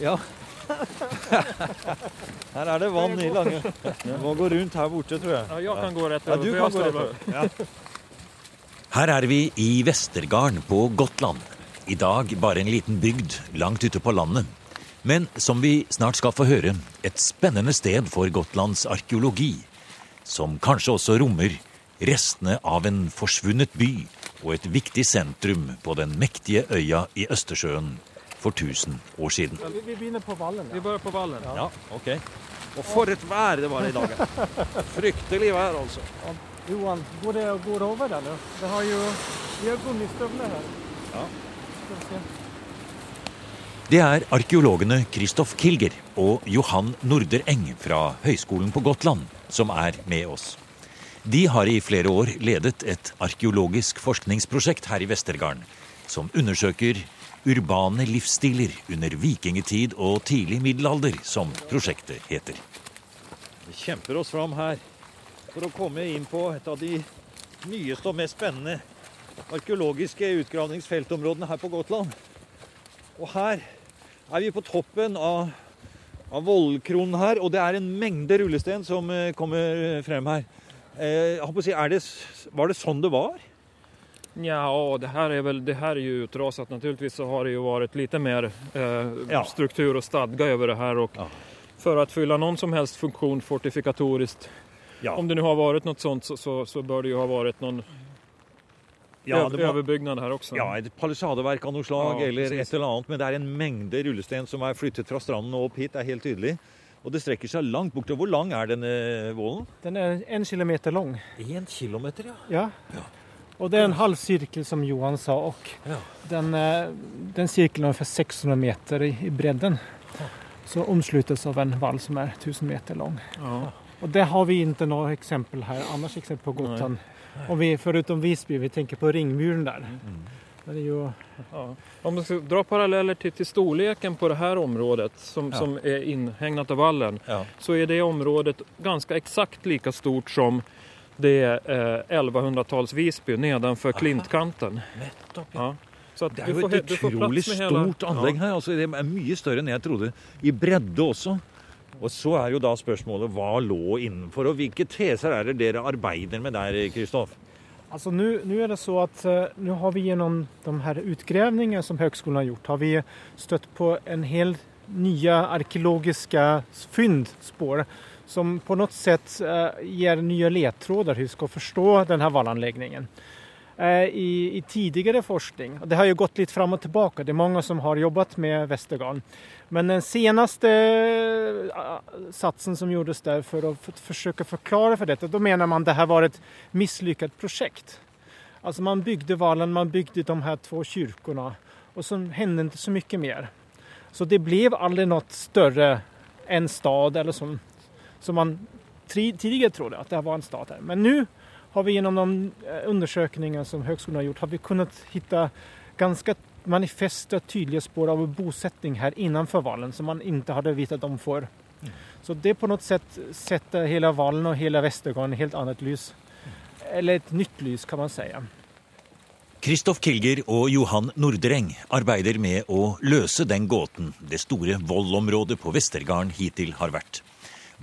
Ja. Her er det vann i Lange. Du må gå rundt her borte, tror jeg. Ja, jeg kan gå rätt Ja, du kan gå rett over. Ja. Her er vi i Vestergarden på Gotland. I dag bare en liten bygd langt ute på landet. Men som vi snart skal få høre, et spennende sted for Gotlands arkeologi. Som kanskje også rommer restene av en forsvunnet by og et viktig sentrum på den mektige øya i Østersjøen for 1000 år siden. Vi, vi begynner på vallen. Vi begynner på vallen. Ja, ok. Og for et vær det var i dag. Fryktelig vær, altså. Johan, går det, går det over der nå? Det har jo, vi har gummistövlar her. Ja. Ska vi se. Det er arkeologene Kristoff Kilger og Johan Nordereng fra Høgskolen på Gotland som er med oss. De har i flere år ledet et arkeologisk forskningsprosjekt her i Vestergarden, som undersøker urbane livsstiler under vikingtid og tidlig middelalder, som prosjektet heter. Vi kjemper oss fram her for å komme inn på et av de nyeste og mest spennende arkeologiske utgravningsfeltområdene her på Gotland. Og her er vi på toppen av, av vollkronen her, og det er en mengde rullesten som eh, kommer frem her. Eh, si, det, var det sånn det var? Ja, det här är väl det här är ju utrasat. Naturligtvis så har det ju varit lite mer eh, Ja. struktur och stadga över det här och Ja. för att fylla någon som helst funktion fortifikatoriskt, Ja. om det nu har varit något sånt så, så, så bør det jo ha varit någon Ja, det var- överbyggnad här också. Ja, et palisadeverk av noe slag, Ja, eller et eller annet. Men det er en mengde rullesten som er flyttet fra stranden og opp hit. Det er helt tydelig. Og det strekker seg langt bortover. Hvor lang er denne vollen? Den er en kilometer lang. Én kilometer, ja. ja. Ja. Och det er en halv sirkel, som Johan sa Og den, eh, den sirkelen er ungefär 600 meter i, bredden. Så omsluttes av en vall som er 1000 meter lang. Och det har vi ikke noe eksempel her. annars eksempel på Gotland. Om vi, Foruten Visby, vi tenker på ringmuren der. Är ju, Ja. Om man ska dra paralleller til, til storleken på det här området som, Ja. som er inhägnat av vallen ja. så er det området ganske exakt lika stort som det eh, 1100-talls Visby nedenfor klintkanten. Nettopp. Ja. Så att Det er jo får, et utrolig stort anlegg her. Altså, det er mye større enn jeg trodde. I bredde også. Og så er jo da spørsmålet hva lå innenfor, og hvilke teser er det dere arbeider med der, Kristoff? Altså, Nå er det så at eh, nu har vi gjennom de her utgrevningene som høgskolen har gjort har vi støtt på en hel nye arkeologiske fyndspår som på något sätt eh, ger nya ledtrådar hur vi ska förstå den här vallanläggningen. Eh, I, I tidigare forskning, det har ju gått lite fram och tillbaka, det är många som har jobbat med Västergarn, men den senaste eh, satsen som gjordes där för att forsøke försöka förklara för detta, då menar man det här var ett misslyckat projekt. Alltså man byggde vallen, man byggde de här två kyrkorna och så hände inte så mycket mer. Så det blev aldrig något större enn stad eller som, som man tidligere tidigare trodde att det var en stat här. Men nu har vi gjennom de eh, undersökningar som högskolan har gjort har vi kunnat hitta ganska manifesta tydliga spår av bosättning här innanför vallen som man inte hade vetat om förr. Så det på något sätt sätter hela vallen och hela Västergarden i helt annat lys. Eller ett nytt lys kan man säga. Kristoff Kilger og Johan Nordreng arbeider med å løse den gåten det store voldområdet på Vestergarden hittil har vært.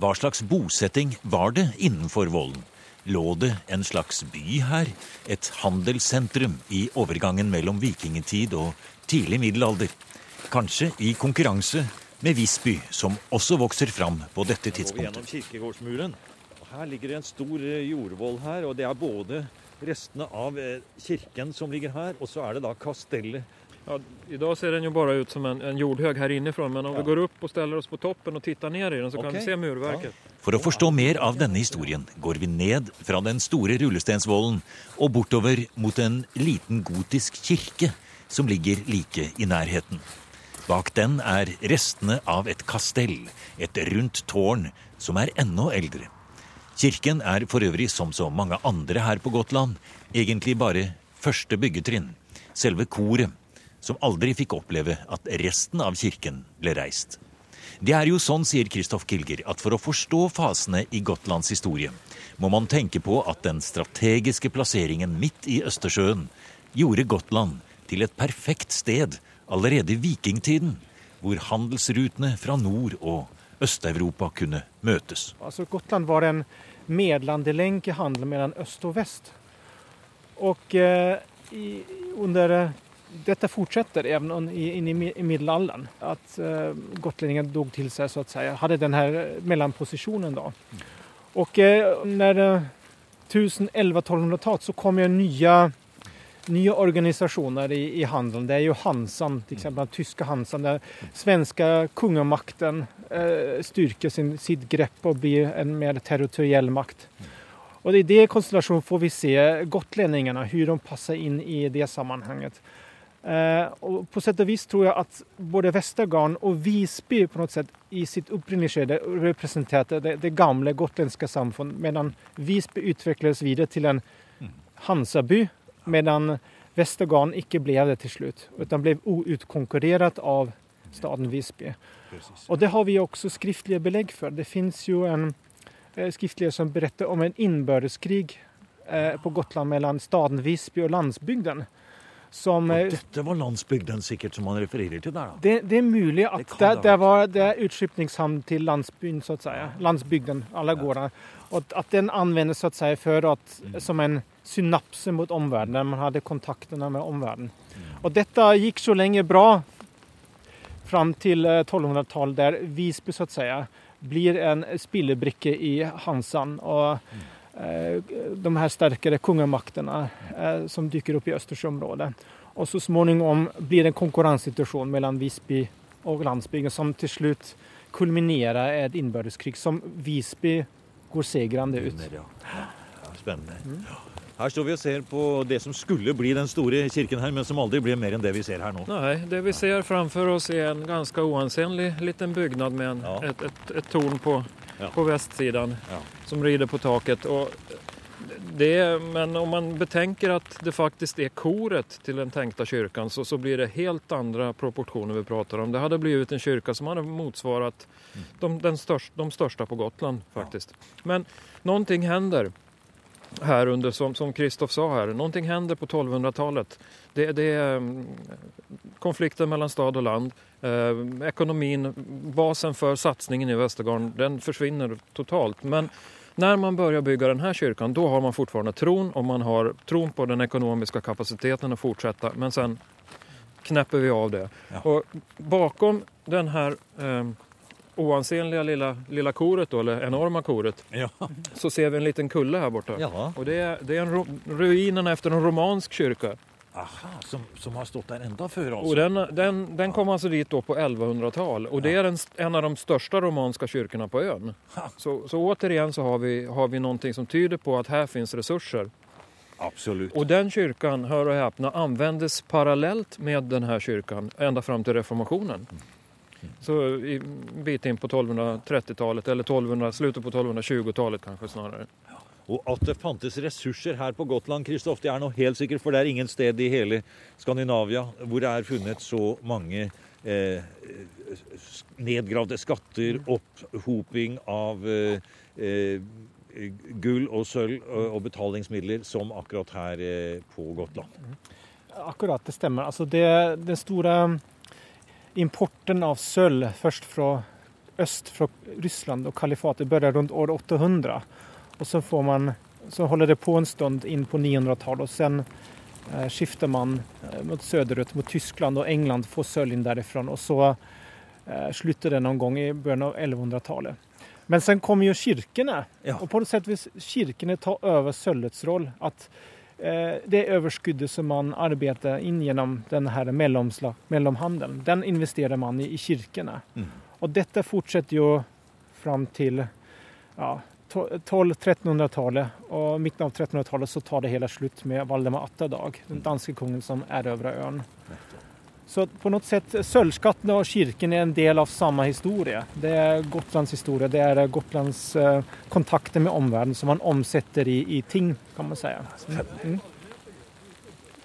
Hva slags bosetting var det innenfor vollen? Lå det en slags by her? Et handelssentrum i overgangen mellom vikingtid og tidlig middelalder? Kanskje i konkurranse med Visby, som også vokser fram på dette tidspunktet. kirkegårdsmuren. Her ligger det en stor eh, jordvoll her, og det er både restene av eh, kirken som ligger her, og så er det da kastellet. Ja, idag ser den ju bara ut som en, en jordhög här inifrån men om Ja. vi går upp och ställer oss på toppen och tittar ner i den så kan vi se murverket. For å forstå mer av denne historien går vi ned fra den store rullestensvollen og bortover mot en liten gotisk kirke som ligger like i nærheten. Bak den er restene av et kastell, et rundt tårn som er enda eldre. Kirken er for øvrig, som så mange andre her på Gotland, egentlig bare første byggetrinn, selve koret, som aldri fikk oppleve at resten av kirken ble reist. Det er jo sånn, sier Kristoff Kilger, at for å forstå fasene i Gotlands historie, må man tenke på at den strategiske plasseringen midt i Østersjøen gjorde Gotland til et perfekt sted allerede i vikingtiden, hvor handelsrutene fra Nord- og Øst-Europa kunne møtes. Altså Gotland var en medlandelenk i handelen mellom øst og vest. Og eh, i, under dette fortsetter even inn i, middelalderen. At uh, gotlendingene dog til seg, så å si, hadde denne mellomposisjonen. da. Og uh, når 1011-1200-tallet så kom jo nye, nye organisasjoner i, i handelen. Det er jo Hansan, f.eks. den tyske Hansan, der svenske kongemakten eh, styrker sin, sitt grep og blir en mer territoriell makt. Og I det konstellasjonen får vi se gotlendingene, hvordan de passer inn i det sammenhenget. Eh, og på sett og vis tror jeg at både Vestergarden og Visby på noe sett i sitt opprinnelige skjede representerte det, det, gamle gotlandske samfunn, mens Visby utvikles videre til en Hansaby, mens Vestergarden ikke ble det til slutt, men ble utkonkurrert av staden Visby. Og Det har vi også skriftlige belegg for. Det fins jo en eh, skriftlige som beretter om en innbørdeskrig eh, på Gotland mellom staden Visby og landsbygden. Som, og eh, dette var landsbygden sikkert som man refererer til der, da? Det, det er mulig at det, det, det var det utskipningshavn til landsbyen, så å si. Landsbygden, alle gårdene. Og at den anvendes så å si før at, mm. som en synapse mot omverdenen. Man hadde kontaktene med omverdenen. Mm. Og dette gikk så lenge bra fram til 1200-tallet, eh, der Visby så å si blir en spillebrikke i Hansan. og mm. Eh, de her sterkere kongemaktene eh, som dyker opp i Østersjøområdet. Og så småningom blir det en konkurransesituasjon mellom Visby og landsbygden som til slutt kulminerer i et innbyrdeskrig som Visby går segrende ut. Ja. Spennende. Mm. Her står vi og ser på det som skulle bli den store kirken her, men som aldri blir mer enn det vi ser her nå. Nei, det vi ser framfor oss er en ganske uansenlig liten bygning med en, ja. et, et, et tårn på. På vestsiden ja. som rider på taket. Och det, men om man betänker att det faktiskt är koret till den tänkta kyrkan så, så blir det helt andra proportioner vi pratar om. Det hade blivit en kyrka som hade motsvarat mm. de, den de största på Gotland faktiskt. Ja. Men någonting händer här under, som, som Kristoff sa här, någonting händer på 1200-talet. Det, det, är mellom stad og land. Eh, basen for satsningen i Västergården, den forsvinner totalt. Men når man börjar å bygge denne kyrkan, da har man fortsatt tron og man har tron på den økonomiske kapasiteten å fortsette. Men sen knepper vi av det. Ja. Og bakom denne eh, oansenliga lilla, lilla koret, eller enorma koret, ja. så ser vi en liten kulle her borte. Ja. Og det det er, en ruinene efter en romansk kyrka. Aha, som, som, har stått der enda før? Och den, den, den kom altså dit på 1100-tal og det er en, en, av de største romanske kirkene på øen. Så, så återigen så har vi, har vi noe som tyder på at her fins ressurser. Absolut. Og den kyrkan, hör og hepne, anvendes parallelt med denne kirken ända fram til reformationen. Mm. Så en bit inn på 1230-talet eller 1200, slutet på 1220-talet snarere. snarare. Og at det fantes ressurser her på Gotland, Kristoff, det er nå helt sikkert. For det er ingen sted i hele Skandinavia hvor det er funnet så mange eh, nedgravde skatter, opphoping av eh, eh, gull og sølv og betalingsmidler som akkurat her eh, på Gotland. Akkurat, det stemmer. Altså det, den store importen av sølv først fra øst, fra Russland og kalifatet, begynte rundt år 800. Och så, får man, så håller det på en stund in på 900-talet och sen eh, skifter man eh, mot söderut, mot Tyskland och England, får söljen därifrån och så eh, slutter det någon gång i början av 1100-talet. Men sen kommer ju kyrkorna ja. och på något sätt vill kyrkorna ta över söllets roll. Att eh, det överskyddet som man arbetar in genom den här mellomhandeln, den investerar man i, i kyrkorna. Mm. Och detta fortsätter ju fram till ja, 1200-1300-tallet og midten av 1300-tallet så tar det hele slutt med Valdemar Atterdag, den danske kongen som erövrar ön. Så på noe sett, sølvskattene og kirken er en del av samme historie. Det er Gotlands historie, det er Gotlands eh, kontakter med omverdenen som man omsetter i, i, ting, kan man si. Mm.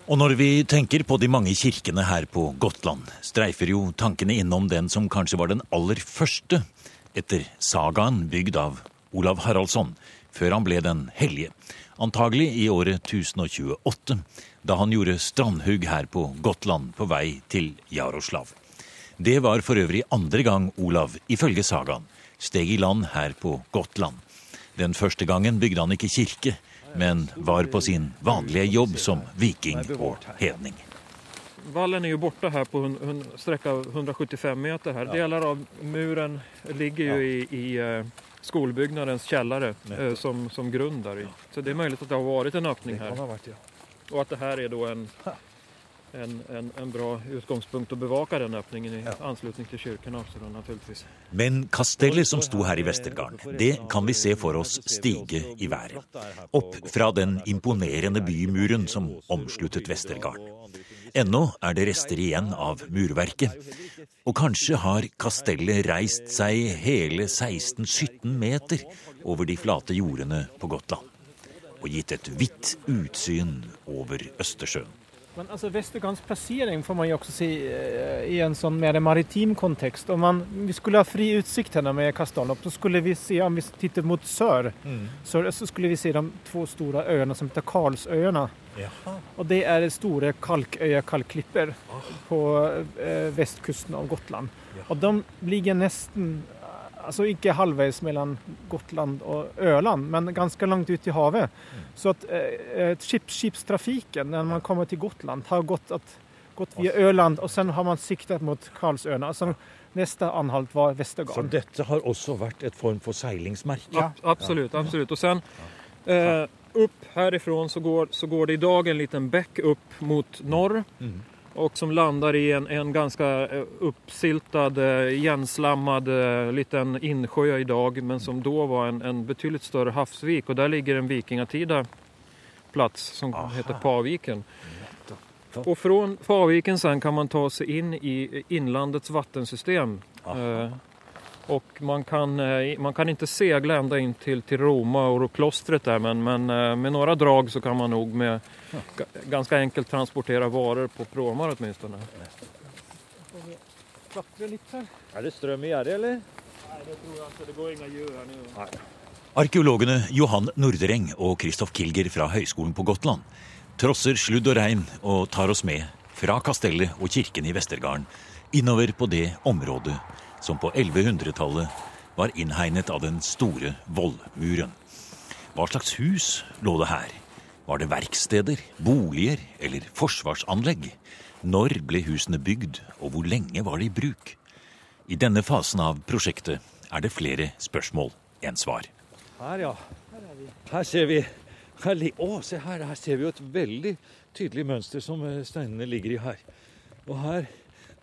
Og når vi tenker på de mange kirkene her på Gotland, streifer jo tankene innom den som kanskje var den aller første, etter sagaen bygd av Olav Haraldsson, før han ble den hellige. Antagelig i året 1028, da han gjorde strandhugg her på Gotland på vei til Jaroslav. Det var for øvrig andre gang Olav, ifølge sagaen, steg i land her på Gotland. Den første gangen bygde han ikke kirke, men var på sin vanlige jobb som viking og hedning. Vallen er jo borte her på strekka 175 meter. her. Deler av muren ligger jo i, i skolebyggnadens kjellere uh, som, som grunn der. i. Så det er mulig at det har vært en åpning her. Og at det her er da en en, en, en, bra utgangspunkt å bevake den åpningen i ja. anslutning til naturligvis. Men kastellet som sto her i Vestergarden, det kan vi se for oss stige i været. Opp fra den imponerende bymuren som omsluttet Vestergarden. Ennå er det rester igjen av murverket. Og kanskje har kastellet reist seg hele 16-17 meter over de flate jordene på Gotland. Og gitt et vidt utsyn over Østersjøen. Men altså, Vestergangs plassering får man jo også se eh, i en sånn mer maritim kontekst. Om man, vi skulle ha fri utsikt her med Kastalop, så skulle vi se, om vi tittet mot sør, mm. så, så, skulle vi se de to store øyene som heter Karlsøyene. Jaha. Och det er store kalkøyer, kalkklipper, på eh, vestkysten av Gotland. Jaha. Og de ligger nesten altså ikke halvveis mellom Gotland og Ørland, men ganske langt ut i havet. Mm. Så at eh, skipstrafikken når man kommer til Gotland, har gått, at, gått via Ørland, og så har man siktet mot Karlsøyene. Altså, neste anhalt var Vestergarden. Så dette har også vært et form for seilingsmerke? Ja. Absolutt. absolutt. Og sen eh, opp herifra så går, så går det i dag en liten bekk opp mot nord. Mm och som landar i en, en ganska eh, uppsiltad, eh, igenslammad eh, liten insjö idag men som då var en, en betydligt större havsvik och där ligger en vikingatida plats som Aha. heter Paviken. Och från Paviken sen kan man ta sig in i inlandets vattensystem. Aha. Och man kan, eh, man kan inte segla ända in till, till Roma och klostret där men, men eh, med några drag så kan man nog med ganska enkelt transportera varor på pråmar åtminstone. Er det strøm i gjerdet, eller? Nei, det tror jeg ikke. Det går ingen gjør her nå. Arkeologene Johan Nordereng og Kristoff Kilger fra Høgskolen på Gotland trosser sludd og regn og tar oss med fra kastellet og kirken i Vestergarden innover på det området som på 1100-tallet var innhegnet av den store vollmuren. Hva slags hus lå det her? Var det verksteder, boliger eller forsvarsanlegg? Når ble husene bygd, og hvor lenge var de i bruk? I denne fasen av prosjektet er det flere spørsmål enn svar. Her, ja. Her ser vi her, Å, se her! Her ser vi jo et veldig tydelig mønster som eh, steinene ligger i her. Og her,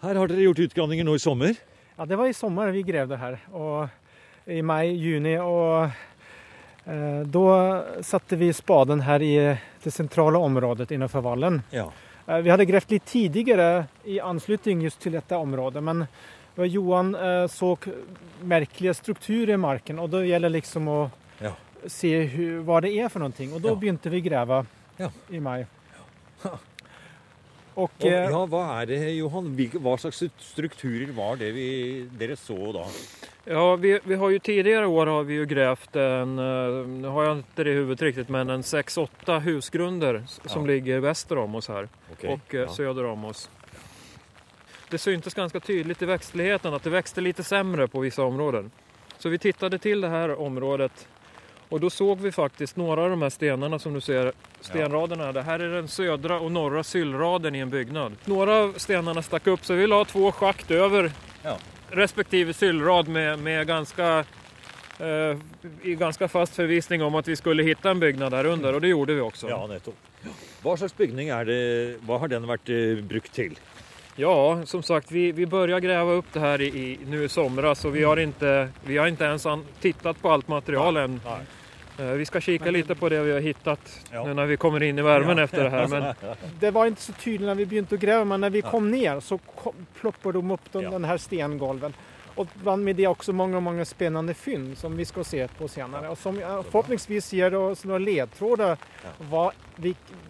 her har dere gjort utgravninger nå i sommer? Ja, det var i sommer vi grev det her. Og I mai, juni. og eh, da satte vi spaden her i det sentrale området innenfor vallen. Ja. Eh, vi hadde grevd litt tidligere i anslutning just til dette området. Men Johan eh, så merkelige strukturer i marken, og da gjelder liksom å ja. se hva det er for noe. Og da ja. begynte vi å grave i mai. Og, og, eh, ja, Hva er det, Johan? Hva slags strukturer var det vi, dere så da? Ja, vi, vi har jo Tidligere år har vi jo gravd en eh, Nå har jeg ikke det i hodet riktig, men en seks-åtte husgrunner som ja. ligger vester om oss her okay, og eh, ja. söder om oss. Det syntes ganske tydelig i vekstligheten at det vokste litt sämre på visse områder. Så vi tittet til det her området og da så vi faktisk noen av de her stenene som du ser, stenraderna. Ja. Det her er den södra og norra syllraden i en byggnad. Noen av stenene stakk opp, så vi la två schakt over ja. respektive syllrad med, med ganske eh, i ganske fast forvisning om at vi skulle finne en byggnad der under, og det gjorde vi også. Ja, nettopp. Hva slags bygning er det, hva har den vært eh, brukt til? Ja, som sagt, vi, vi börjar gräva upp det här i, i, nu i somras och vi har ikke vi har inte ens tittat på alt material än. Eh, vi skal kikke litt på det vi har hittat ja. når vi kommer inn i varmen ja. etter det her. Men... Det var ikke så tydelig når vi begynte å grave, men når vi kom ned så plopper de opp den, ja. den här stengolven. Og bland med det også mange mange spennende fynd som vi skal se på senere. Og som forhåpentligvis gir oss noen ledtråder hva,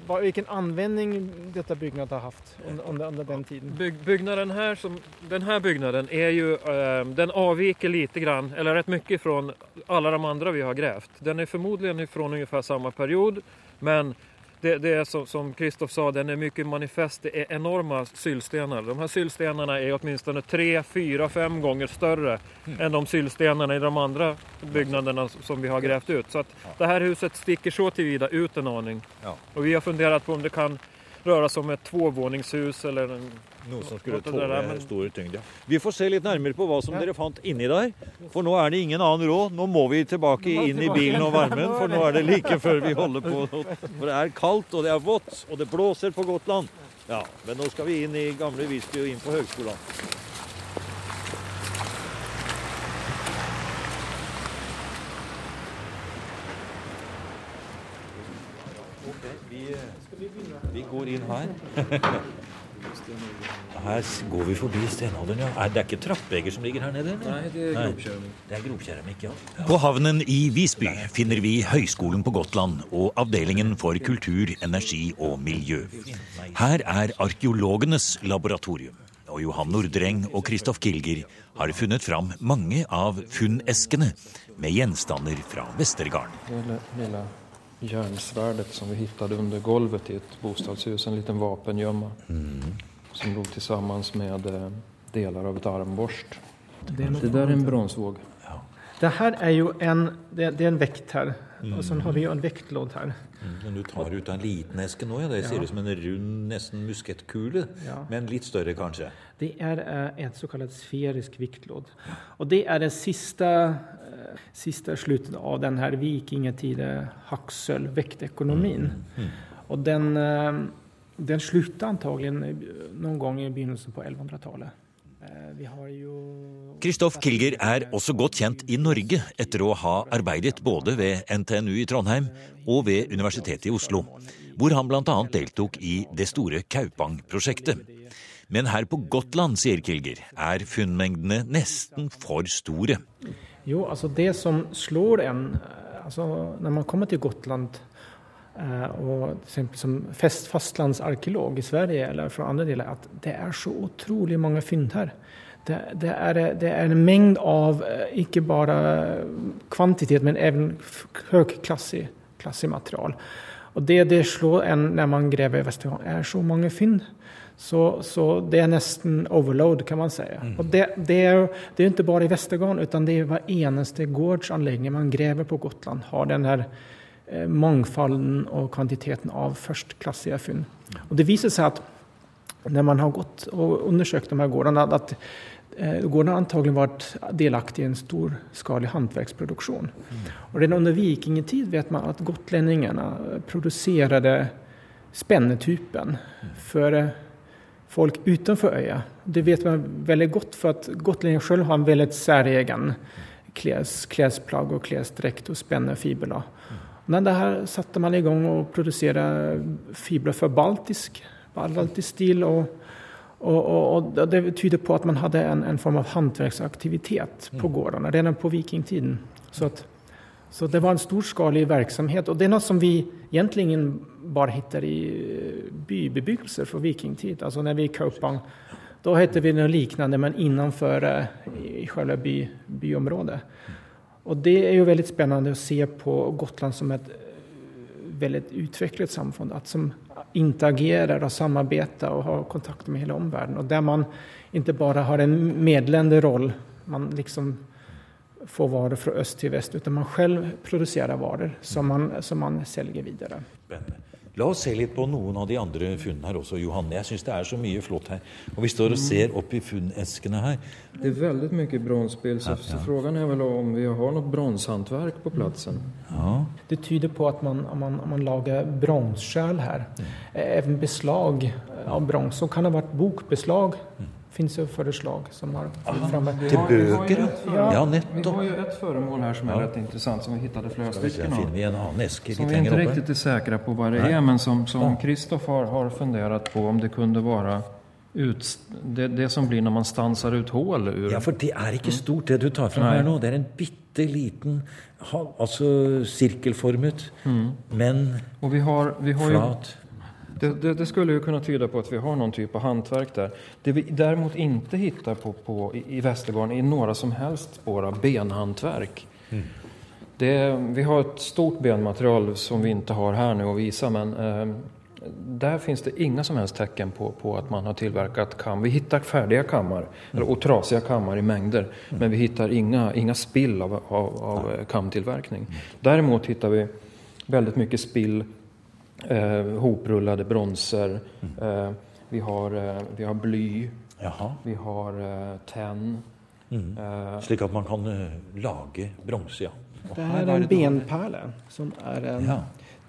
hvilken anvendning dette bygget har hatt under, under, den tiden. Byg, byggnaden her, som, den her byggnaden er jo, uh, den avviker litt, grann, eller rett mye fra alle de andre vi har gravd. Den er formodentlig fra omtrent samme period, men det, det, är som Kristoff sa, den är mycket manifest. Det är enorma sylstenar. De här sylstenarna är åtminstone tre, fyra, fem gånger större mm. än de sylstenarna i de andra byggnaderna som vi har grävt ut. Så att det här huset sticker så tillvida ut en aning. Ja. Och vi har funderat på om det kan röra sig om ett tvåvåningshus eller en Noe som skulle tåle men... store tyngde. Vi får se litt nærmere på hva som ja. dere fant inni der. For nå er det ingen annen råd. Nå må vi tilbake inn i bilen og varmen, for nå er det like før vi holder på. For det er kaldt, og det er vått, og det blåser på Gotland. Ja, Men nå skal vi inn i gamle Visby og inn på høgskolen. Vi går inn her. Her går vi forbi stenalderen, ja. Det er ikke trappevegger som ligger her nede? Eller? Nei, det er. Det er gropkeramikk, ja. På havnen i Visby finner vi Høgskolen på Gotland og Avdelingen for kultur, energi og miljø. Her er arkeologenes laboratorium. Og Johan Nordreng og Kristoff Kilger har funnet fram mange av funneskene med gjenstander fra Vestergarden. Järnsvärdet som vi hittade under golvet i ett bostadshus, en liten vapengömma. Mm som låg tillsammans med deler delar av ett armborst. Det, det där är en bronsvåg. Ja. Det här är ju en, det, det är en vekt här mm. Og sånn har vi en vektlåd her. Mm, men du tar ut en liten eske nå, ja. Det ser ut som en rund, nesten muskettkule, ja. men litt større kanskje? Det er et såkalt sferisk vektlåd. Og det er det siste, uh, siste sluttet av denne her vikingtida hacksølvvektekonomien. Mm. Mm. Og den uh, den sluttet antagelig noen gang i begynnelsen på 1100-tallet. Kristoff eh, Kilger er også godt kjent i Norge etter å ha arbeidet både ved NTNU i Trondheim og ved Universitetet i Oslo, hvor han bl.a. deltok i det store Kaupang-prosjektet. Men her på Gotland, sier Kilger, er funnmengdene nesten for store. Jo, altså det som slår en altså Når man kommer til Gotland Eh, og som fast, fastlandsarkeolog i Sverige eller fra andre deler, at det er så utrolig mange funn her. Det, det, er, det, er, en mengd av eh, ikke bare kvantitet, men også høyklassig material. Og det det slår en når man graver i Vesterhavet, er så mange funn. Så, så, det er nesten overload, kan man si. Mm. Og det, det, er, det er ikke bare i Vestergarden, men det er hver eneste gårdsanlegging man graver på Gotland, har den her Eh, mangfolden og kvantiteten av førstklassige funn. Og det viser seg at når man har gått og undersøkt de her gårdene, at eh, gårdene antagelig vært delaktige i en storskalig håndverksproduksjon. Og redan under vikingtid vet man at gotlendingene produserte spennetypen for folk utenfor øya. Det vet man veldig godt, for at gotlendingene selv har en veldig særegen klesplagg og klesdrakt og spennefibler. Men det her satte man i gang å produsere fibler for baltisk, baltisk stil. Og, og, og, og, det tyder på at man hadde en, en form av håndverksaktivitet på mm. gårdene redan på vikingtiden. Så, at, så, det var en storskalig virksomhet. Og det er noe som vi egentlig bare finner i bybebyggelser fra vikingtid. Altså når vi i Kaupang, da heter vi noe lignende, men innenfor i selve by, byområdet. Og det er jo veldig spennende å se på Gotland som et eh, veldig utviklet samfunn. At som interagerer og samarbeider og har kontakt med hele omverdenen. Og der man ikke bare har en medlende rolle, man liksom får varer fra øst til vest, men man selv produserer varer som man, som man selger videre. Spennende. La oss se litt på noen av de andre funnene her også, Johanne. Jeg syns det er så mye flott her. Og vi står og mm. ser opp i funneskene her. Det er veldig mye bronsespill, så, ja, ja. er vel om vi har noe bronsehåndverk på plassen. Ja. Det tyder på at man, man, man lager bronsskjell her. Mm. Even beslag av brons. Så kan det ha vært bokbeslag. Mm finns jo forslag som har framme. Til bøker? Ja. ja, nettopp. Vi har jo et foremål her som er ja. rett interessant, som vi hittet flere stykker av. vi en annen eske Som vi ikke riktig er sikre på hva det er, men som Kristoff har, har fundert på om det kunne være ut, det, det, som blir når man stanser ut hull ur Ja, for det er ikke stort, det du tar fram her nå. Det er en bitte liten, altså sirkelformet, mm. men vi har, vi har flat. Det, det, det, skulle ju kunna tyda på att vi har någon typ av hantverk där. Det vi däremot inte hittar på, på, i, i Västergarden är några som helst spår av benhantverk. Mm. Det, vi har ett stort benmaterial som vi inte har här nu att visa men eh, där finns det inga som helst tecken på, på att man har tillverkat kam. Vi hittar färdiga kammar mm. och trasiga kammar i mängder mm. men vi hittar inga, inga spill av, av, av kamtillverkning. Mm. Däremot hittar vi väldigt mycket spill, eh, hoprullade bronser, mm. eh, vi, har, eh, vi har bly, Jaha. vi har eh, tenn. Mm. Eh, Slik at man kan lage bronse, ja. det her er en benperle som er en ja.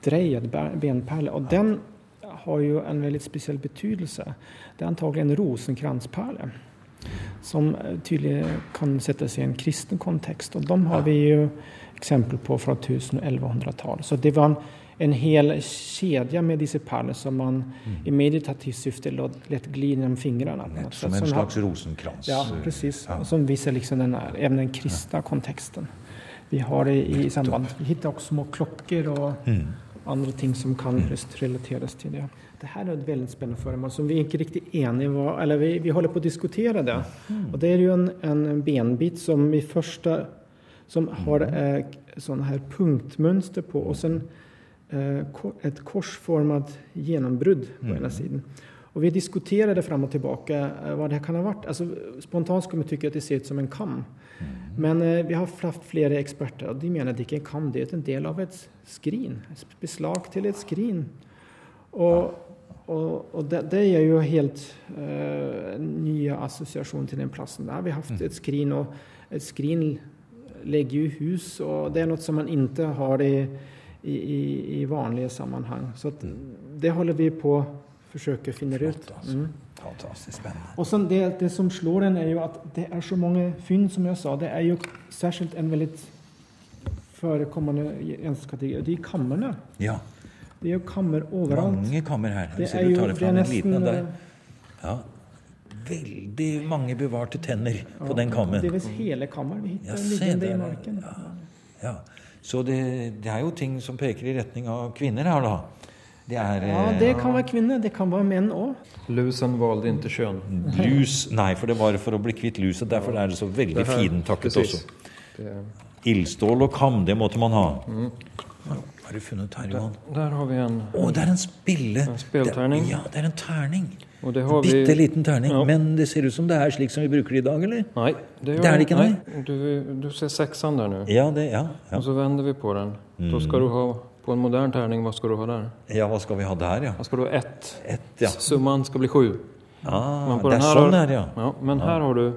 dreid benperle. Og den har jo en veldig spesiell betydelse. Det er antagelig en rosenkransperle. Som tydelig kan settes i en kristen kontekst. Og dem har vi jo eksempel på fra 1100-tallet. Så det var en, en hel kjede med disse perlene som man mm. i meditativt syfte lett gli gjennom fingrene. Som en slags rosenkrans? Ja, precis. Ja. Som viser liksom den, även den kristne konteksten. Vi har det i samband, vi hittar også små klokker og mm. andre ting som kan mm. relateres til det. Det her er et veldig spennende foremål som vi ikke riktig enige var, eller vi, vi holder på å diskutere det. Mm. Og det er jo en, en benbit som vi første som har mm. eh, sånne her punktmønster på, og sen eh, et korsformet gjennombrudd på mm. ene siden. Og vi diskuterade fram og tilbake eh, hva det kan ha vært. Alltså, spontant skulle vi tycka at det ser ut som en kam. Mm. Men eh, vi har hatt flere eksperter, og de mener at det ikke er en kam, det er en del av et skrin. Et beslag til et skrin. Og, og, og det, det, er jo helt uh, nye assosiasjoner til den plassen. Der har vi hatt mm. et skrin, og et skrin legger jo hus, og det er noe som man ikke har i, i, i vanlige sammenheng. Så det holder vi på å forsøke å finne ut. Altså. Mm. Fantastisk spennende. Og det, det, som slår en, er jo at det er så mange funn, som jeg sa. Det er jo særskilt en veldig forekommende gjenskategori. De kammerne. Ja. Det er jo kammer overalt. Mange kammer her. Det er jo, det er nesten, der. Ja, veldig mange bevarte tenner på den kammen. Delvis hele kammer vi hittar ja, i marken. Ja, ja. Så det, det, er jo ting som peker i retning av kvinner her, da. Det er, ja, det eh, kan være kvinner. Det kan være menn òg. Lusen valgte ikke kjønn. Lus, nei, for det var for å bli kvitt luset. Derfor er det så veldig fintakket også. Ildstål og kam, det måtte man ha. Mm. Har du funnet her, Johan? Der, der har vi en Å, det er en spille! En spillterning. Ja, det er en terning. Bitte vi... liten terning. Ja. Men det ser ut som det er slik som vi bruker det i dag, eller? Nei. Det, det er det ikke, nei? nei. Du, du, ser sekseren der nå. Ja, det, ja, ja. Og så vender vi på den. Mm. Da skal du ha på en modern terning, hva skal du ha der? Ja, hva skal vi ha der, ja? Da skal du ha ett. Et, ja. Summen skal bli sju. Ah, det er sånn her, ja. ja men her har du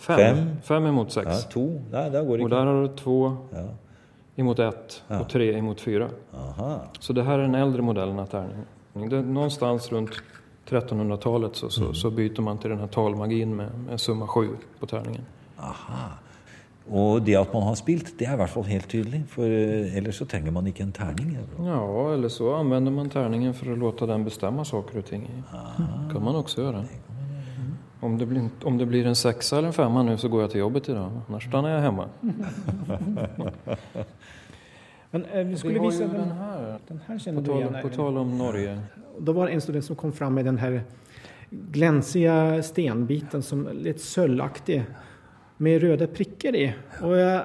fem. Fem, fem imot seks. Ja, to. Nei, der går det ikke. Og der har du to ja. imot ett og tre imot fire. Aha. Så det her er den eldre modellen av terning. Det er noenstans rundt 1300-talet så, så, mm. så, byter man til denne talmagien med, med summa sju på terningen. Aha. Og det at man har spilt, det er i hvert fall helt tydelig. For uh, ellers så trenger man ikke en terning. Ja, eller så anvender man terningen for å låte den bestemme saker og ting. Det kan man også gjøre. Om det, blir, om det blir en seksa eller en femma nå, så går jeg til jobbet i dag. Ellers stanner jeg hjemme. Men eh, vi skulle vise den, her. Den her kjenner på, igjen? på tal om Norge. Da var det en student som kom fram med den her glansige stenbiten som litt sølvaktig med røde prikker i. Og jeg,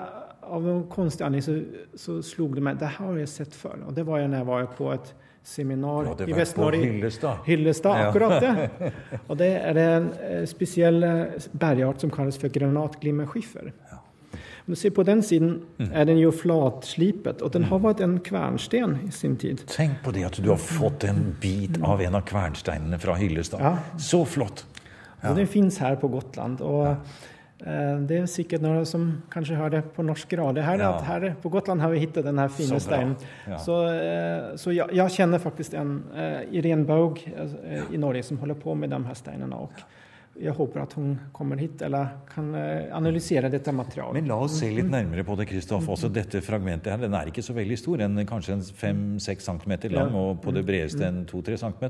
av noen konstig anledning så, så slog det meg det har jeg sett før. Og det var jeg når jeg var på et seminar ja, i Vest-Norge. Hyllestad. Hyllestad, akkurat det. Og det er en eh, spesiell eh, bergart som kalles for granatglimmerskiffer. Ja. Om se på den siden mm. er den jo flatslipet, og den har vært en kvernsten i sin tid. Tenk på det at du har fått en bit av en av kvernsteinene fra Hyllestad. Ja. Så flott! Ja. den fins her på Gotland. og ja. Eh, det er sikkert noen som kanskje hører det på norsk grad. her, ja. at her på Gotland har vi funnet denne fine så steinen. Ja. Så, eh, så jeg, jeg, kjenner faktisk en uh, Irene Baug i Norge som holder på med de her steinene. Og jeg håper at hun kommer hit eller kan eh, analysere dette materialet. Men la oss se litt nærmere på det, Kristoff. Også dette fragmentet her, den er ikke så veldig stor. En, kanskje en fem-seks centimeter lang, og på det bredeste en 2-3 cm.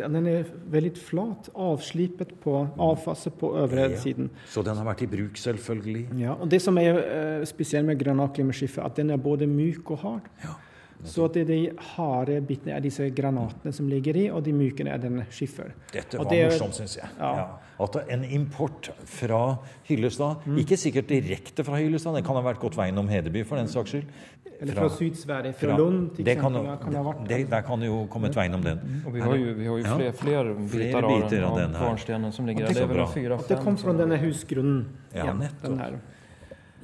Den er veldig flat, avslipet på avfasset på øvre ja. siden. Så den har vært i bruk, selvfølgelig? Ja. og Det som er uh, spesielt med granatglimmerskiffer, at den er både myk og hard. Ja. Så at det de harde bitene er disse granatene som ligger i, og de mykene er den skiffer. Dette var det, morsomt, syns jeg. Ja. Ja. At en import fra Hyllestad, mm. ikke sikkert direkte fra Hyllestad, det kan ha vært gått veien om Hedeby for den saks skyld. Eller fra, fra Syd-Sverige, fra, fra Lund til det kan, kan ha vært det, Der kan det jo kommet veien om den. Mm. Og vi har jo, vi har jo flere, flere, biter, biter av, den kvarnstenen som ligger der. Det er fire, fem, det kom fra denne husgrunnen. Ja, nettopp.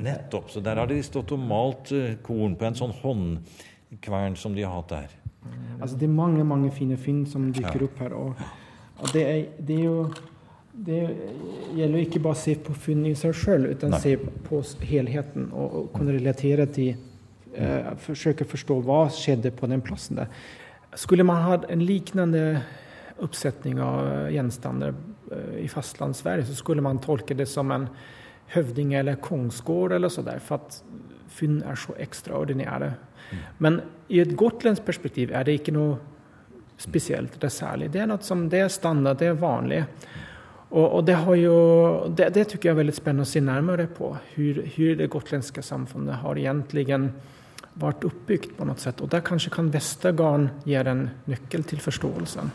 Nettopp. Så der har de stått og malt uh, korn på en sånn håndkvern som de har hatt der. Altså Det er mange mange fine funn som dukker ja. opp her. Og, og det, er, det, er, jo Det gjelder ikke bare å se på funn i seg sjøl, men se på helheten og, og kunne relatere til uh, Forsøke å forstå hva skjedde på den plassen der. Skulle man hatt en lignende oppsetning av gjenstander uh, i fastlandssverige, så skulle man tolke det som en Høvding eller kongsgård eller så der, for at funn er så ekstraordinære. Men i et gotlandsk perspektiv er det ikke noe spesielt det er særlig. Det er noe som det er standard, det er vanlig. Og, og det, har jo, det, det tykker jeg er veldig spennende å se nærmere på. Hvordan det gotlandske samfunnet har egentlig vært oppbygd på noe sett. Og der kanskje kan Vestergarden gi en nøkkel til forståelsen.